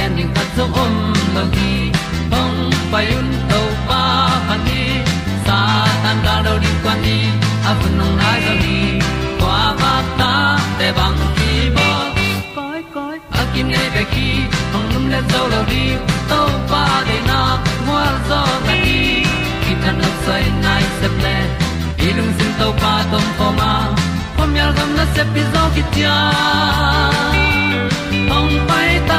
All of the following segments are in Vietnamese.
pi zo gen zo om lo gi hong pai un to pa pa ni sa tan da do di kwan ni a bu nong nai zo ni kwa ba ta te bang ki bo koi koi a kim nei be ki hong lum le zo lo di to pa de na mo zo ta ni ki tan nok sai nai se ple ilung sin to pa tom ko ma. Pom yal gam na se pi zo ki tia hong pai ta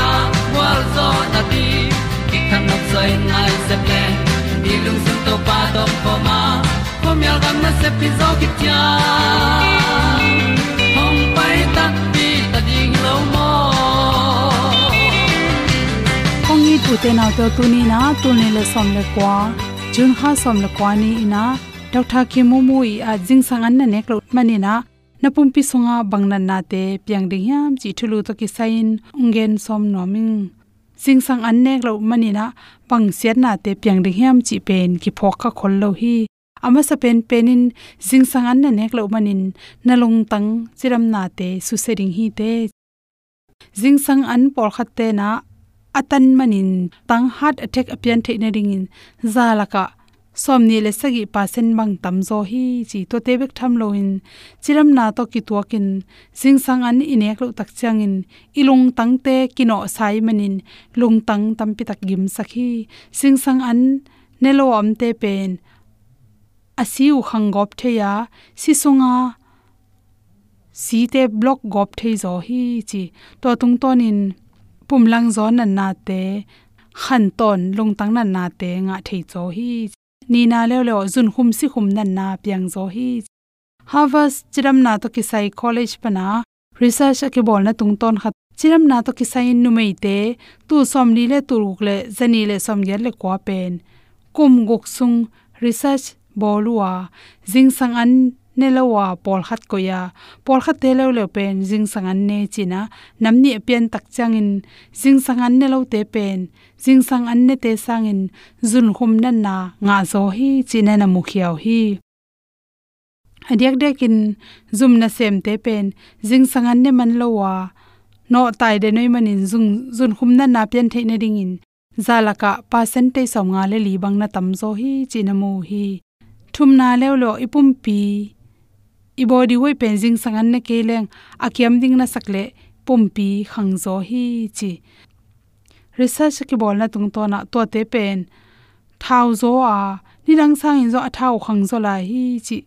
zo na ti ki kan nok sai nai se ple ni lung sun to pa do ko ma. Ko mi gam na se pi zo ki tia hong pai ta pi ta ding lo mo kong i tu te na to tu ni na, tu ni le som le kwa jun ha som le kwa ni ina dr ki mu mu i a jing sang an na nek lo mani na. Na pum pi songa à bangnan na te piang ding yam chi thulu to ki sain ungen som noming sing sang an nek lo mani na pang siat na te piang ding yam chi pen ki phok kha khol lo hi. Ama sa pen penin sing sang an na nek lo manin na long tang chiram na te su se ding hi te. Jing sang an por khat te na atan manin tang heart attack apian the na ring in zalaka somni le sagi pasen mang tam zo hi chi to te bek tham lo in chiram na to ki to kin sing sang an inek lo tak chang in. Ilung tang te kino sai manin lung tang tam pi tak gim sakhi sing sang an nelo am te pen. Asiu khangop the ya. Si sunga, si te block gop the zo hi chi. To tung ton in. Pumlang zo nan na te. Khan ton lung tang nan na te nga thei cho hi ni na le le zun khum si khum nan na piang zo hi. Harvard chiram na to ki sai college pana research ke bol na tung ton khat. Chiram na to ki sain nu mei te. Tu som ni le, tu ruk le, zani le som ger le kwa pen. Kum gok sung, research bolua jing sang an nelawa pol khat ko ya pol khat te lo le pen jing sang an ne china. Namni e pen tak changin jing sang an ne lo te pen. Jing sang an ne te sangin, zun khum nan na, nga zo hi, china na mu khiaw hi. Adiak dekin zum na sem te pen. Jing sang an ne man lowa no tai de noi manin zung, zun khum na na pen the ne ding in. Zalaka percentage som nga le li bang na tam zo hi, china mu hi. Thum na lew ipum pi i body wei penjing sangan na ke leng akiam ding na sakle, pumpi khangzo hi chi. Research ki bol na tung to na to te pen. Thau zo a, ni dang sang in zo a thau khangzo la hi chi.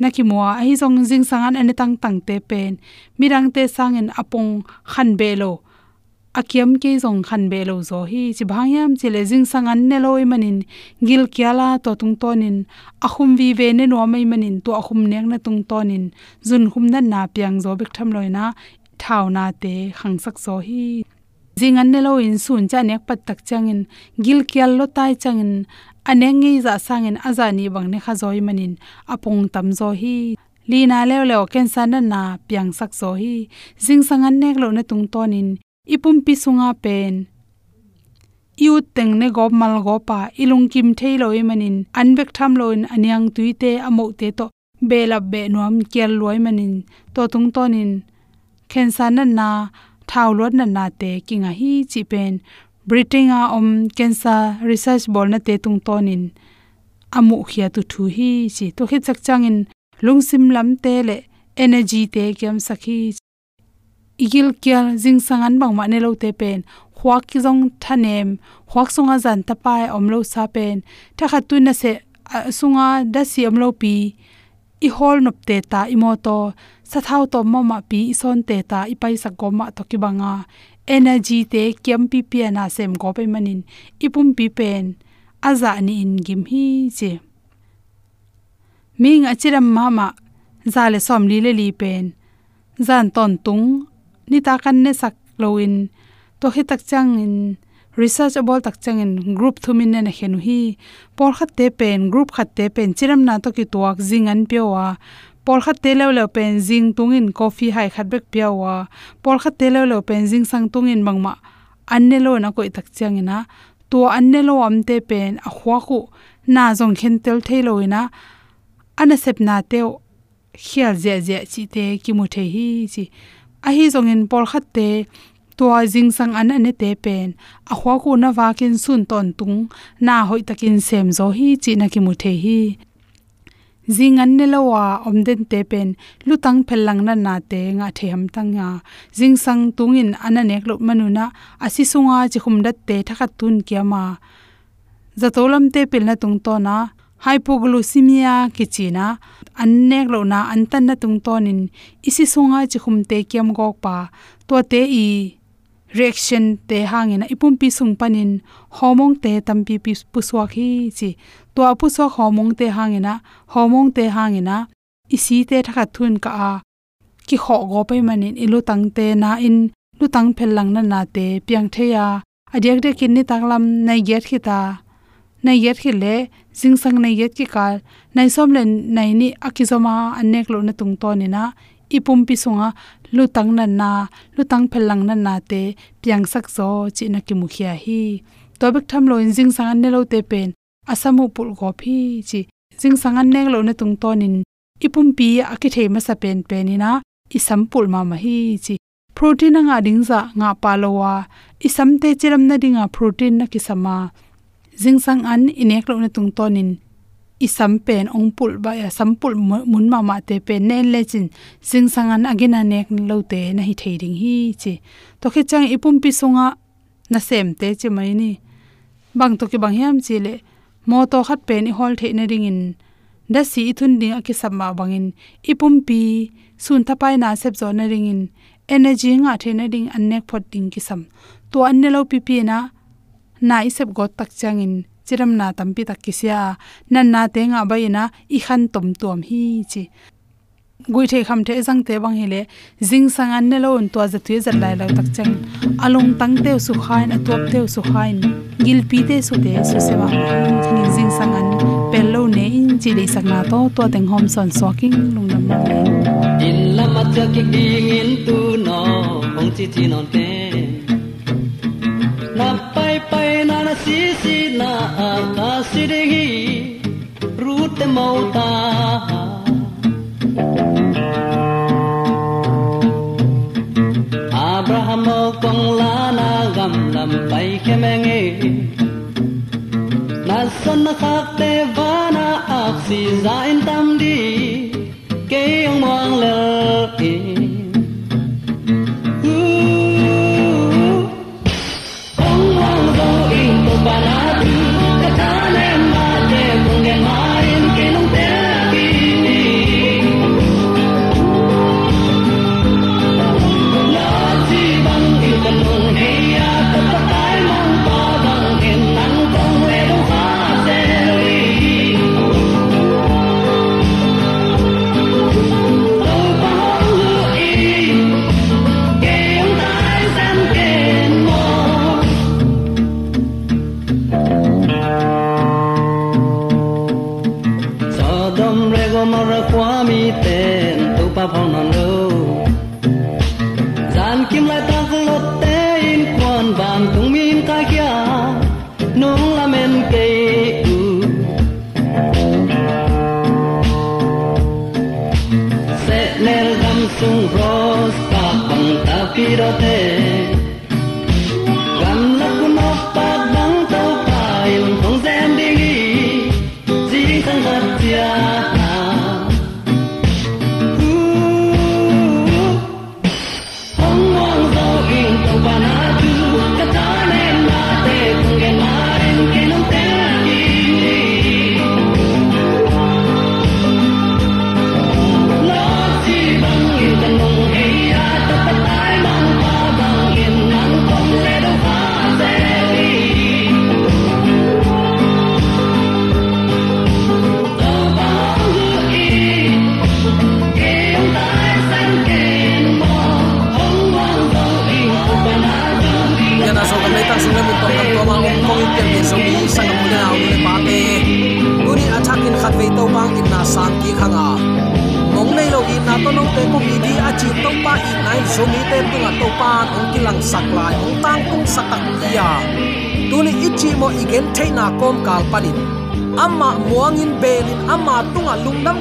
Na ki mo a hi zong jing sangan ane tang tang te pen. Mirang te sang in apong khan be lo akiam ke zong khan be lo zo hi chi bhangyam chi le jing sangan ne loi manin. Gil kyala to tung tonin. Ahum vi ve ne no mai manin. To ahum neng na tung tonin. Jun hum na na piang zo bek tham loi na, thau na te khang sak zo hi. Jing an ne lo in sun cha nek pat tak changin. Gil kyal lo tai changin. Aneng ngi za sangin. Azani bang ne kha zoi manin. Apong tam zo hi. Lina lew lew ken san na na piang sak zo hi. Jing sangan nek lo na tung tonin ipum pi sunga pen. Iu teng ne gop mal go pa ilung kim thei loi manin. Anbek tham loin, aniang tuite amo te to bela be nuam kel loi manin. To tung tonin. Khen san na, thau lot na na te kinga hi chi pen. Britinga om, cancer research bol na te tung tonin. Amu khia tu thu hi chi. To khit chak changin. Lungsim lam te le energy te kem sakhi igil kyal jing sangan bang ma ne lo te pen. Khwak ki jong thanem khwak sunga zan ta pai om lo sa pen. Tha kha tu na se sunga da si om lo pi. I hol nop te ta i mo to. Sa thau to ma ma pi son te ta i pai sa go ma to ki banga energy te kyam pi pi na sem go pe manin. Ipum pi pen. Aza ni in gim hi che. Ming achiram mama zale som li le li pen. Zan ton tung ni ta kan ne sak loin to hi tak chang in research about tak chang in group thumin ne henu hi por khat te pen group khat te pen chiram na to ki tuak jing an pewa por khat te lo lo pen jing tungin coffee hai khat bek pewa por khat te lo lo pen jing sang tungin mangma anne lo na koi tak chang ina to anne lo am te pen a khwa khu na jong khen tel thailo ina ana sep na teo khial je je chi te ki mu the hi chi a hi zong in por khat te tua jing sang an ane te pen. A khwa ko na wa kin sun ton tung. Na hoi takin sem zo hi chi na ki mu the hi. Jing an ne lawa om den te pen. Lutang phelang na na te nga the ham tang ya jing sang tung in ana nek lo manuna asi sunga chi khum dat te thakhat tun kiama zatolam te pil na tung to na hypoglycemia kichina, annek lo na antan na tung tonin isi sunga chi khum te kiam gok pa. To te i reaction te hangena ipum pi sung panin, hormone te tampi pi puswa khi chi. To apu homong hormone te hangena homong te hangena isi te thakha thun ka a. Ki kho go pe manin ilu tang te na in lu tang phel lang na na te piang theya adiak de kin ni taklam, nai get khita. Nai get khile jing sang nei yet ki kal nai som len nai ni akizoma anek lo na tung to ni na ipum pi sunga lu tang na na lu tang phelang na na te piang sak zo chi na ki mukhia hi to bek tham lo in sang an ne lo te pen asamu pul go phi chi jing sang an nek lo na tung to nin ipum pi aki the ma sa pen pen ni na isam pul ma ma hi chi protein nga ding za nga palowa. Isam te chiram na dinga protein na ki sama jingsang an inek lo na tung tonin. Sam pen, ong pul ba, ya sampul mun ma ma te pen. Nen le chin jingsang an agina nek lo te na hi theiring hi chi. To khe chang ipum pi sunga na sem te chi mai ni. Bang to ki bang hiam chi le, mo to khat pen i hol the na ring in. Da si thun ding aki samma bangin ipum pi, sun thapai na sep zo na ring in. Energy nga the na ding an nek phot ding ki sam. To an ne lo pi pi na na isep go tak changin chiram na tampi tak kisia, nan na te nga baina i khan tom tom hi chi. Gui the kham the jang te bang hele jing sang an ne lon to za tu zar lai lo tak chang along tang te su khain, a top te su khain, gil pi te su te su sewa wa jing sang an, pel lo ne in chi le sak na to to teng hom son so king lung nam nam le in cha ki ding in tu no ong chi chi non te. Si si na a si de hi ru te mau ta Abraham kong la na gam lam pai khe me nge na san na khak te va na ak si za in tam di ke yong mong le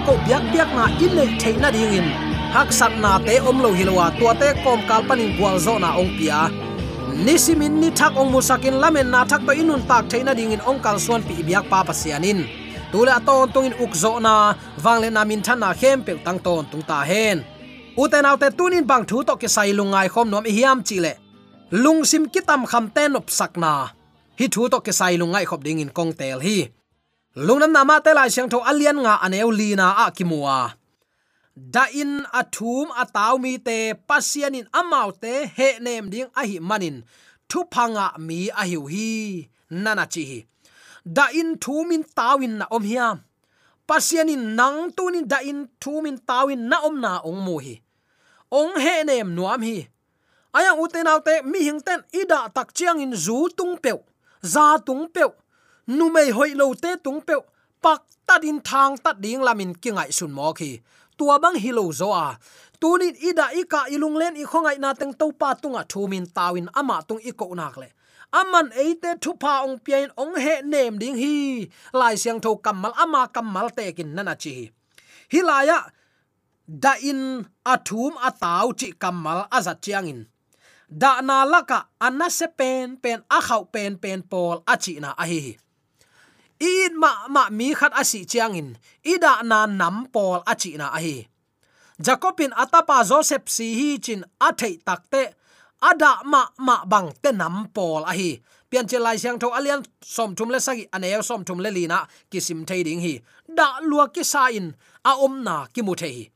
ko biak biak na in nei theina dingin hak sat na te om lo hilwa tua te kom kal panin gwal zo na ong pia. Nisimin ni thak ong musakin lamen na thak to inun tak theina dingin ong kal suan pi biak pa pasianin tule aton tungin ukzo na wangle na min thana khem pe tang ton tung ta hen uten autte tunin bang thu to ke sai lungai khom nom hiam chile lungsim kitam kham ten op sakna hi thu to ke sai lungai khop ding in kong tel hi lungnam nama te lai siang tho alian nga aneu lina a kimua da in athum ataw mi te pasian in amau te he nem ding a hi manin. Thu phanga mi a hiu hi. Nana chi hi. Da in thumin tawin na om hiam pasian in nang tunin da in thumin tawin na om na ong mu hi. Ong he nem nuam hi. Aya uten autte mi hing ten ida tak chiang in zu tung peu. Za tung peu nu mei hoi lo te tung pe pak ta din thang ta ding lamin kingai sun mo khi. Tua bang hi lo zo a. Tunin ida ika ilung len i khongai na teng to pa tunga thumin tawin ama tung i ko nak le. Aman eite thu pa ong pian ong he nem ding hi. Lai siang tho kamal ama kamal te kin nana chi. Hi hilaya da in athum ataw chi kamal azat chiang in. Da na laka anna se pen pen a khau pen pen pol achi na a hi in ma ma, mi khat asi chiang in ida na nam pol achi na ahi jacobin atapa joseph si hi chin athei takte ada ma ma bang te nam pol ahi pian che lai siang tho alian som thum le sagi ane som thum le lina kisim thei ding hi. Da lua ki sa in, a om na ki mu thei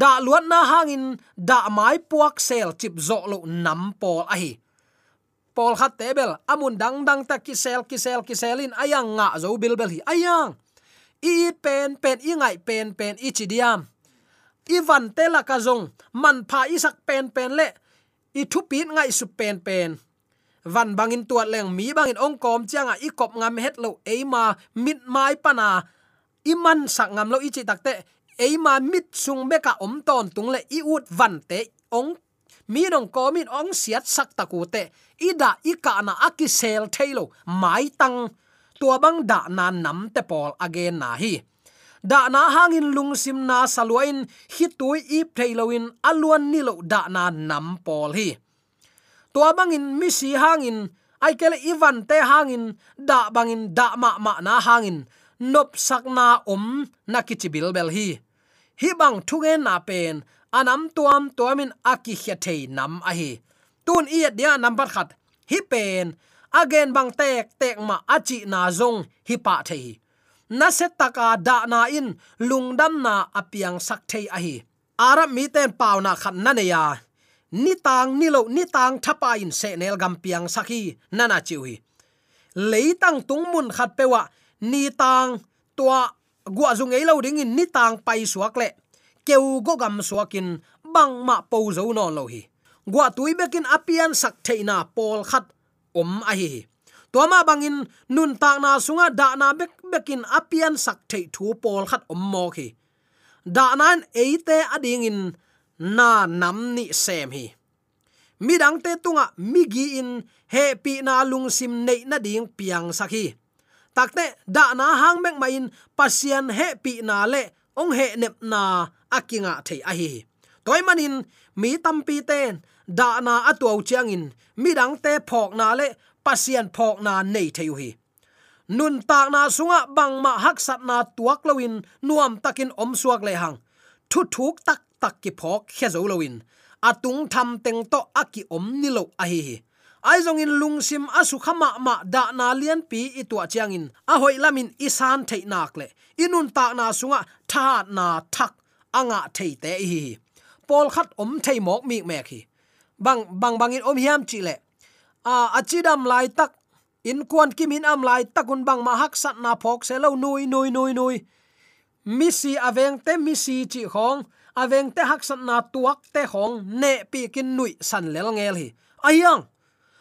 da luat na hangin da mai puak sel chip zo lo nam pol ahi pol khat tebel amun dang dang ta kisel kisel, kiselin. Ayang nga zo bilbel hi. Ayang i pen pen, i ngai pen pen, i chidiam ivan te la ka zong. Man pha isak pen pen le i thu pin ngai su pen pen. Van bangin tuat leng mi bangin ong kom changa i kop ngam het lo. Eima mit mai pana iman sak ngam lo ichi takte eima mit sung beka om ton tung le. I ut van te ong mi dong ko min ong siat sak taku te. Ida ika na aki sel thailo mai tang. Tua bang da na nam te pol again na hi. Da na hangin lungsim na saluain. Hitui ip thailoin aluan nilo da na nam pol hi. Tua bangin mi si hangin. Ai kele ivan te hangin. Da bangin da ma ma na hangin. Nop sakna om na kichibil bel hi. Hi bang thuge na pen. Anam tuam tuamin aki khia thei nam a hi tun i dia number khat hi pen again bang tek tek ma achi na zong hi pa thei na se taka da na in lungdam na apiang sak thei a hi ara mi ten paw na khat na ne ya ni tang ni lo ni tang thapa in se nel gam piang saki nana chiwi leitang tung mun khat pewa ni tang tua gwa zung ei lo ding in ni tang pai suak le keu go gam suakin bang ma po zo no lo hi gwa tui bekin apian sak theina pol khat om a hi toma bangin nun ta na sunga da na bek bekin apian sak thei thu pol khat om mo khi da nan eite ading in na nam ni sem hi mi dang te tunga mi gi in he pi na lung sim nei na ding piang sakhi takte da na hang mek main in, pasian he pi na le ong he nep na akinga thei a hi toy manin mi tampi ten, da na atuau chiang in, mi dang te phok na le pasian phok na nei thei hi. Nun tak na sunga bang ma hak sat na tuak lawin nuam takin om suak le hang. Thu thuk tak tak ki phok khe zo lawin atung tham teng to aki om ni lo a hi ai zong in lungsim asu khama ma da na lian pi i tua chiang in. A hoi lamin isan thei nak le inun ta na sunga, tha na thak, anga thei te hi pol khat om thei mok mi me khi bang bang bang in om hiam chi le. A achidam lai tak, in kwan kim in am lai takun bang ma hak sat na phok se lo nui nui nui nui. Mi si aveng te mi si chi khong aveng te hak sat na tuak te khong, ne pi kin nui san lel ngel hi. Ayang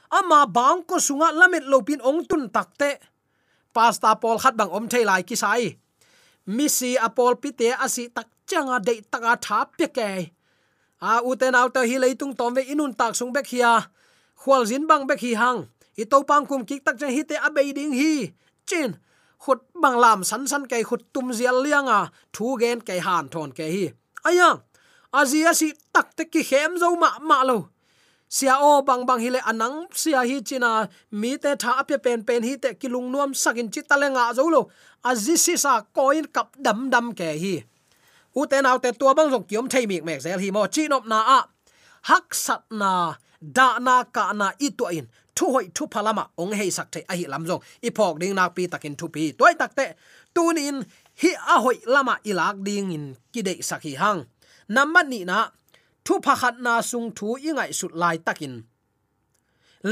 ama bang ko sunga lamit lopin ong tun takte pasta pol khat bang om thei lai ki sai misi apol pite asi tak changa dei taka tha peke. A uten auto hi leitung tom ve inun tak sung bek hia. Khwal zin bang bek hi hang. I to pang kum kik tak chang hi te abei ding hi. Chin, khut bang lam san san kai khut tum zial lianga thu gen kai han thon ke hi. Aya azia si tak te ki khem zo ma ma lo sia o bang bang hile anang, sia hi china, mi te tha ape pen pen hi te kilung nuam sakin chi talenga zo lo. Azi si sa coin kap dam dam ke hi. U te naw te tua bang jong kiom thei mi mek zel hi mo. Chi nop na a. Hak sat na, da na ka na i to in. Thu hoi thu phalama ong hei sak the a hi lam jong i phok ding nak pi takin thu pi. Toy tak te, tun in hi a hoi lama ilak ding in kide sakhi hang. Namat ni na thu pakhat na sung thu ingai sut lai takin.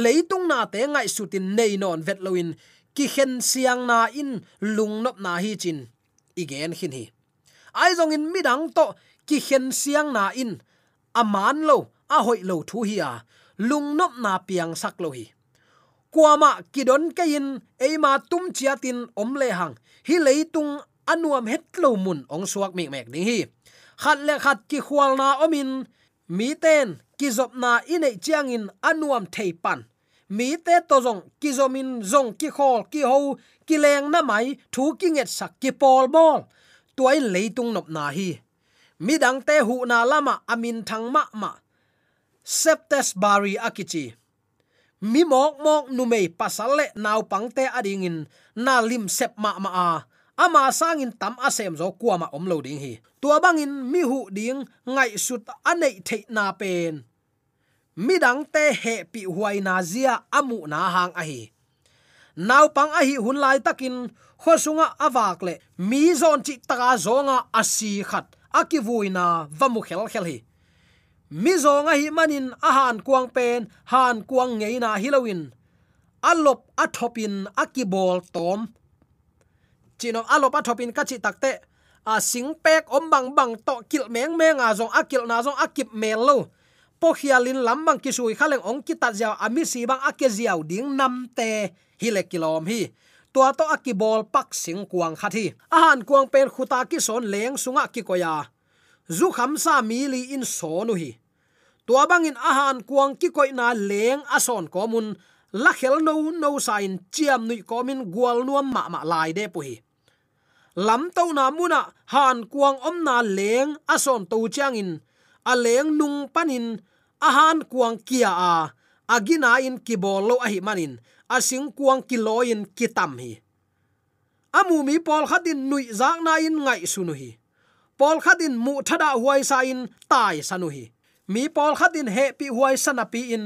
Leitung na te ngai sutin nei non vet loin ki khen siang na in, lung nop na hi chin. Igen khin hi. Ai zong in midang to, ki khen siang na in aman lo, a hoi lo thu hi a, lung nop na piang sak lo hi. Kwama kidon kain eima tum chiatin om le hang, hi leitung anuam het lo mun ong suak mek mek ding hi. Khat le khat ki khwal na omin mi ten, ki na ine chiang in anuam thei pan. Mi te to zong kizomin zong, ki khol, ki ho ki leng na mai, thu ki nget sak, ki pol bol. Tuai leitung nop na hi. Mi dang te hu na lama amin thang ma ma. Septes bari akichi. Mi mok mok nu mei pasale naw pangte ading in na lim sep ma ma a ama sangin tam asem zo kuama omlo ding hi. Tua bangin mi hu ding ngai sut anei thei na pen. Midang te he pi huai na zia amu na hang a hi naw pang a hi hun lai takin khosunga awak le. Mi zon chi taka zonga asi khat. Akivuina vamu khel khel hi. Mi zonga hi manin a han kuang pen, han kuang ngeina hilowin. Alop athopin akibol tom chino alop athopin kachi takte a sing pek om bang bang to kil meng meng a zong akil na zong akip mel lo. Po khialin lambang kisui khaleng ong kita jaw ami si bang ake ziaw ding nam te. Hi le kilom hi. Tua to akibol pak sing kuang khathi ahan kuang pen khuta ki son leng sunga ki koya. Zu kham sa mi li in so nu hi. Tua bangin ahan kuang ki koi na leng ason ko mun. La khel no no sain chiam nui ko min gwal nuam ma ma lai de pu hi lam to na muna han kuang om na leng ason to chang in. A leng nung panin ahan kuang kia a. Agina in kibol lo a hi manin asing kuang kiloin kitam hi. Amu mi pol khatin nui zak na in ngai sunu hi. Pol khatin mu thada huai sa in tai sanu hi. Mi pol khatin he pi huai sanapi in.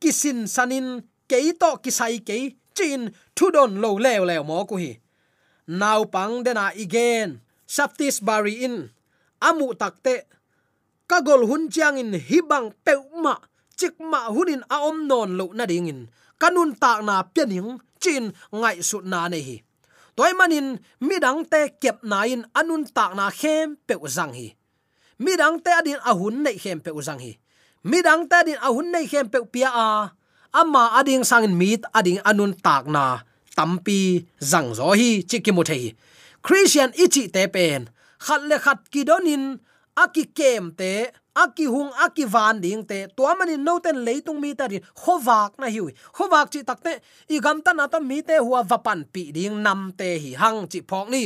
Kisin sanin keito kisai ke chin thudon lo lew lew mo ku hi nau pang dena igen. Saptis bari in. Amu takte. Kagol hun chiang in hibang peuma chikma hunin aom non lo na ding in. Kanun tak na pianing chin ngai su na ne hi. Toy manin midang te kep na in anun tak na khem pe zang hi. Midang te adin ahun nei khem pe zang hi. Midang te adin ahun nei khem pe pia a. Ama ading sangin mit ading anun tak na tampi zang zo hi chikimo thei christian ichi te pen khat le khat kidonin, aki kem te, aki hung, aki van ding te to mani no ten leitung mi ta ri khowak na hiu khowak chi takte i gam ta na ta mi te huwa vapan pi ding nam te hi hang chi phok ni.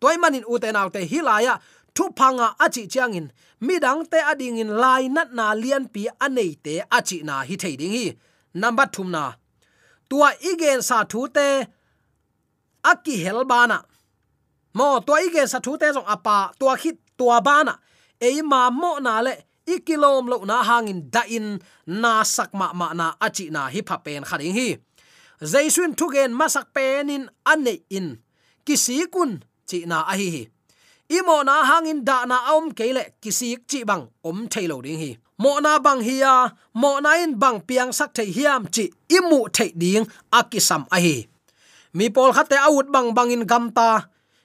Toy manin u te naw te hilaya thu phanga achi changin midang te ading in lai nat na lian pi anei te achi na hi thei ding hi. Number thum na tua igen sa thu te, aki helbana mo, tua igen sa thu te jong apa, tua khit tua bana ei ma mo na le, ikilom lo na hangin da in, na sak ma ma na, achi na hi pha pen kharing hi. Zaisun thugen masak penin ane in. Kisi kun, chi na a hi hi imo na hangin da na om kele kisik chi bang om thailo ding hi. Mo na bang hiya mo na in bang piang sak thei hiam chi imu thei ding akisam a hi. Mi pol khate awut bang bang in gamta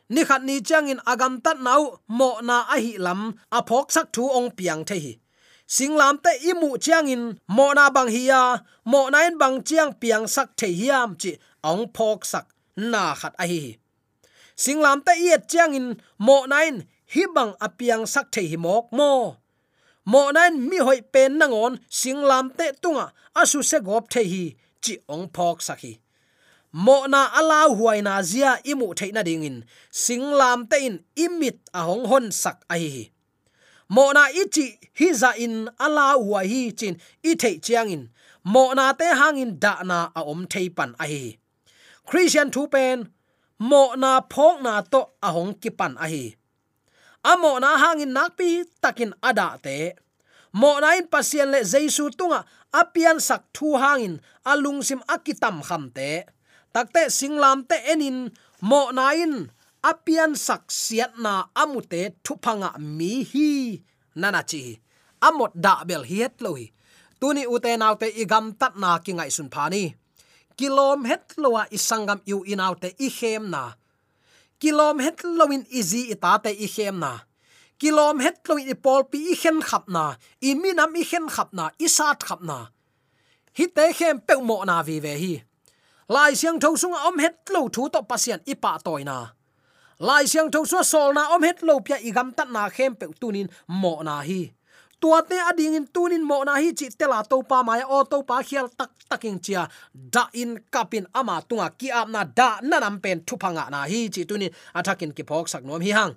ni khat ni chang in agam tat nau, mo na a hi lam, a phok sak thu ong piang the hi. Singlam te imu chiang in mo na bang hiya mo na in bang chiang piang sak the hiam chi ong phok sak na khat a hi singlam ta yet chiang in mo na in hi bang apiang sak the hi mok mo. Mo nan mi hoi pen nangon singlam te tunga asu se gop the hi, chi ong phok sakhi mo na ala huai na zia imu theina ding in, singlam te in imit a hong hon sak ai hi mo na ichi hi za in ala huai hi chin i thei chiang in, mo na te hang in da na a om thei pan ai hi christian thu pen mo na phok na to ahong kipan ahi. Amo na hang in takin ada te. Mo na in pasien le jaisu tunga apian sak thu hangin alungsim akitam kham te. Takte singlam te enin mo nain apian sak siat na amute thupanga mi hi. Nana chi. Amot da bel hiet loi tuni ute naw igam tat na kingai sun phani kilom het lowa isangam yu inaw te i khem na. Kilom het lowin izi ita te i khem na. Kilom het lowin i pol pi i khen khap na. I minam i khen khap na. I sat khap na. Hi te khem pe mo na vi ve hi. Lai siang thâu sung om het lo thu to pasian toy na. Lai siang thâu su sol na om het lo pya igam tat na khem pe tunin mo na hi tua te ading in tunin mo na hi chi tela to pa mai, o to pa khial tak taking chia. Da in kapin ama tunga ki ap na da nanam pen thu phanga na hi chi tunin athakin ki phok sak nom hi hang.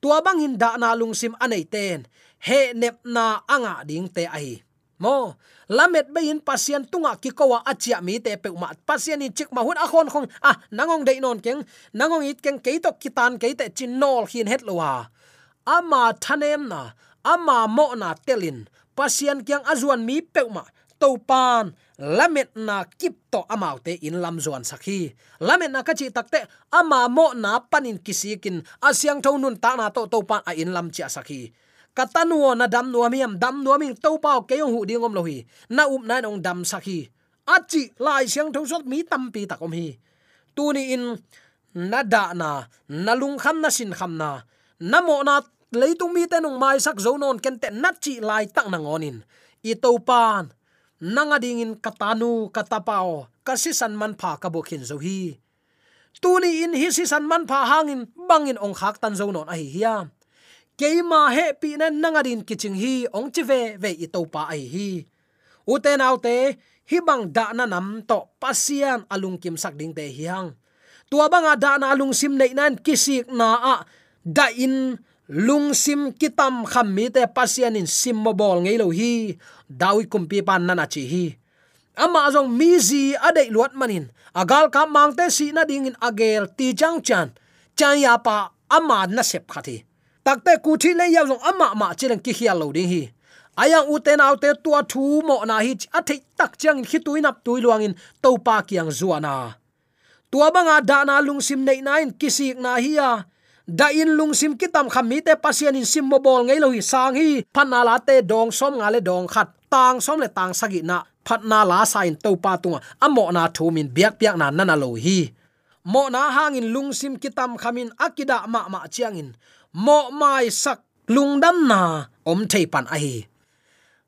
Tua bang in da na lungsim anei ten. He nep na anga ding te ai mo, lamet be in pasien tunga ki kowa achia mi te pe ma pasien in chik ma hun a khon khong. A nangong dei non keng. Nangong it keng keitok to kitan keite chin nol hin het lowa. Ama thanem na ama mo na telin. Pasien kyang azuan mi pe ma. To pan lamet na kip to amaute in lam zuan sakhi. Lamet na kachi takte ama mo na panin kisikin. Asyang thonun ta na to to pan a in lam cha sakhi. Katanuo na dam nuam hiam dam nuam ing to pau ke yong hu ding om na up na nong dam sakhi. Achi, lai siang thong sot mi tam pi tak om hi. Tu ni in na da na na lung kham na sin kham na. Namo na leitung mi te nong mai sak zo non ken te na chi lai tak nang onin. I to pan nanga ding in katanu katapao kasi san man pha ka bokhin zo hi. Tuni in hi si san man pha hangin bangin ong khak tan zo non a hi hiam keima he pi na nanga din kiching hi, ong chi ve ve i to pa ai hi uten autte hi bang da na nam to pasian alung kim sak ding te hiang tua banga da na alung sim nei nan kisik na a, da in lung sim kitam kham mi te pasian in sim mo bol ngei lo hi dawi kumpi pan na chi hi. Ama zong mi zi ade luat manin agal ka mangte si na ding in agel ti chang chan. Chan ya pa ama na sep khati takte ku thi le ya zong ama ma chilen ki hial lo ding hi. Ayang uten autte tua thu mo na hi athei tak chang hi tuinap tuiluangin to pa kiang zuana tua banga dana na lungsim nei nain kisik na hi ya da in lung sim kitam khami te pasian in sim mobol ngei lo hi sang hi phanna la te dong som nga le dong khat tang som le tang sagi na phatna la sain to pa tunga amo na thu min biak biak na nana lo hi mo na hangin lungsim kitam khamin akida ma ma chiangin mo mai sak lungdam na om thei pan a hi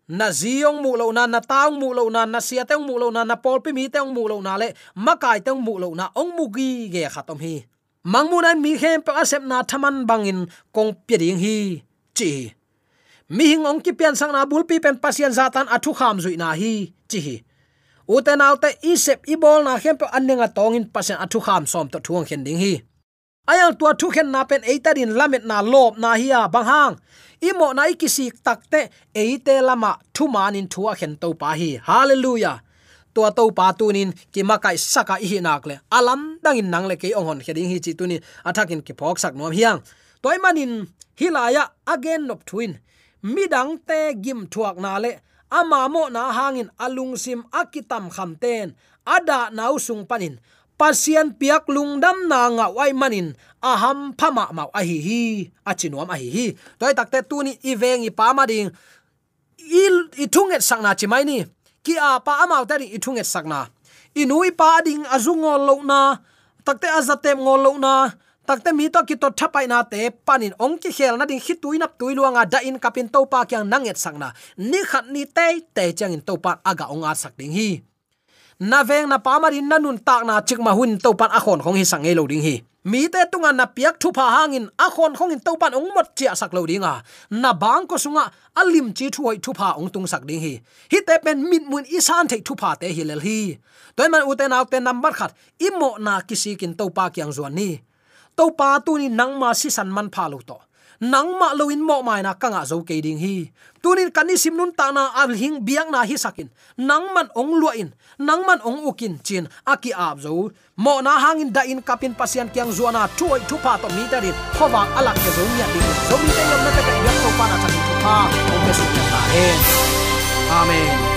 na ziong mu lo na na taung mu lo na na sia teung mu lo na na pol pi mi teung mu lo na le makai teung mu lo na ong mu gi ge khatom hi mangmunan mi hem pa asep na thaman bangin kong piring hi. Chi. Mi hing ong ki pian sang na bul pi pen pasian zatan athu kham zui na hi. Chi hi. Uten autte isep ibol na hem pa annenga tongin pasian athu kham som to thuang khen ding hi. Ayal tua thu khen na pen eitarin lamet na lop na hiya bang hang imo na ikisi takte eite lama thu manin thua khen to pa hi. Hallelujah tua to pa tunin, ki makai saka hi nakle alam dangin nangle ke ongon kheding hi chi tunin athakin ki phok sak nom hiang. Toy manin hilaya again nop twin midang te gim thuak na le. Ama mo na hangin alung sim akitam khamten ada nausung panin. Pasian piak lungdam na nga wai manin. Aham phama ma a hi hi a chinuam a hi. Hi toy takte tuni ivengi pa ma ding. Il ithunget sakna chimai ni ki a pa amau ithung ithunget sakna inui pa ding azungol lo na. Takte azatem ngol lo na. Takte mi to ki to thapai na te panin ong ki khel na ding hitui nap tui luanga da in kapin to pa kyang nanget sakna ni khat ni te te chang in to pa aga ong a sak ding hi. Na veng na pamarin na nun tak na chik ma hun to pan khon khong hi sangai e lo ding hi mi te tunga na piak thu pha hangin akhon khong in topan ong mot chia sak lo dinga. Na bang ko sunga alim chi thuai thu pha ong tung sak ding hi. Hi te pen mit mun isan thei thu pha te hi lel hi. Toy man uten te number khat imo na kisi kin topa kyang zuan ni. Topa tu ni nang ma si san man pha lo to nang ma loin mo mai na kanga zo ke ding hi. Tunin kani simnun ta na al hing biang na hi sakin. Nang man ong lua in, nang man ong ukin chin aki ap zo. Mo na hangin da in kapin pasian kyang zuana tuoi tu pa to mi tarin khowa alak ke zo nya ding. Zo mi te yom na ta ka yak to pa na ta tu pa. Ong ke su ta hen. Amen.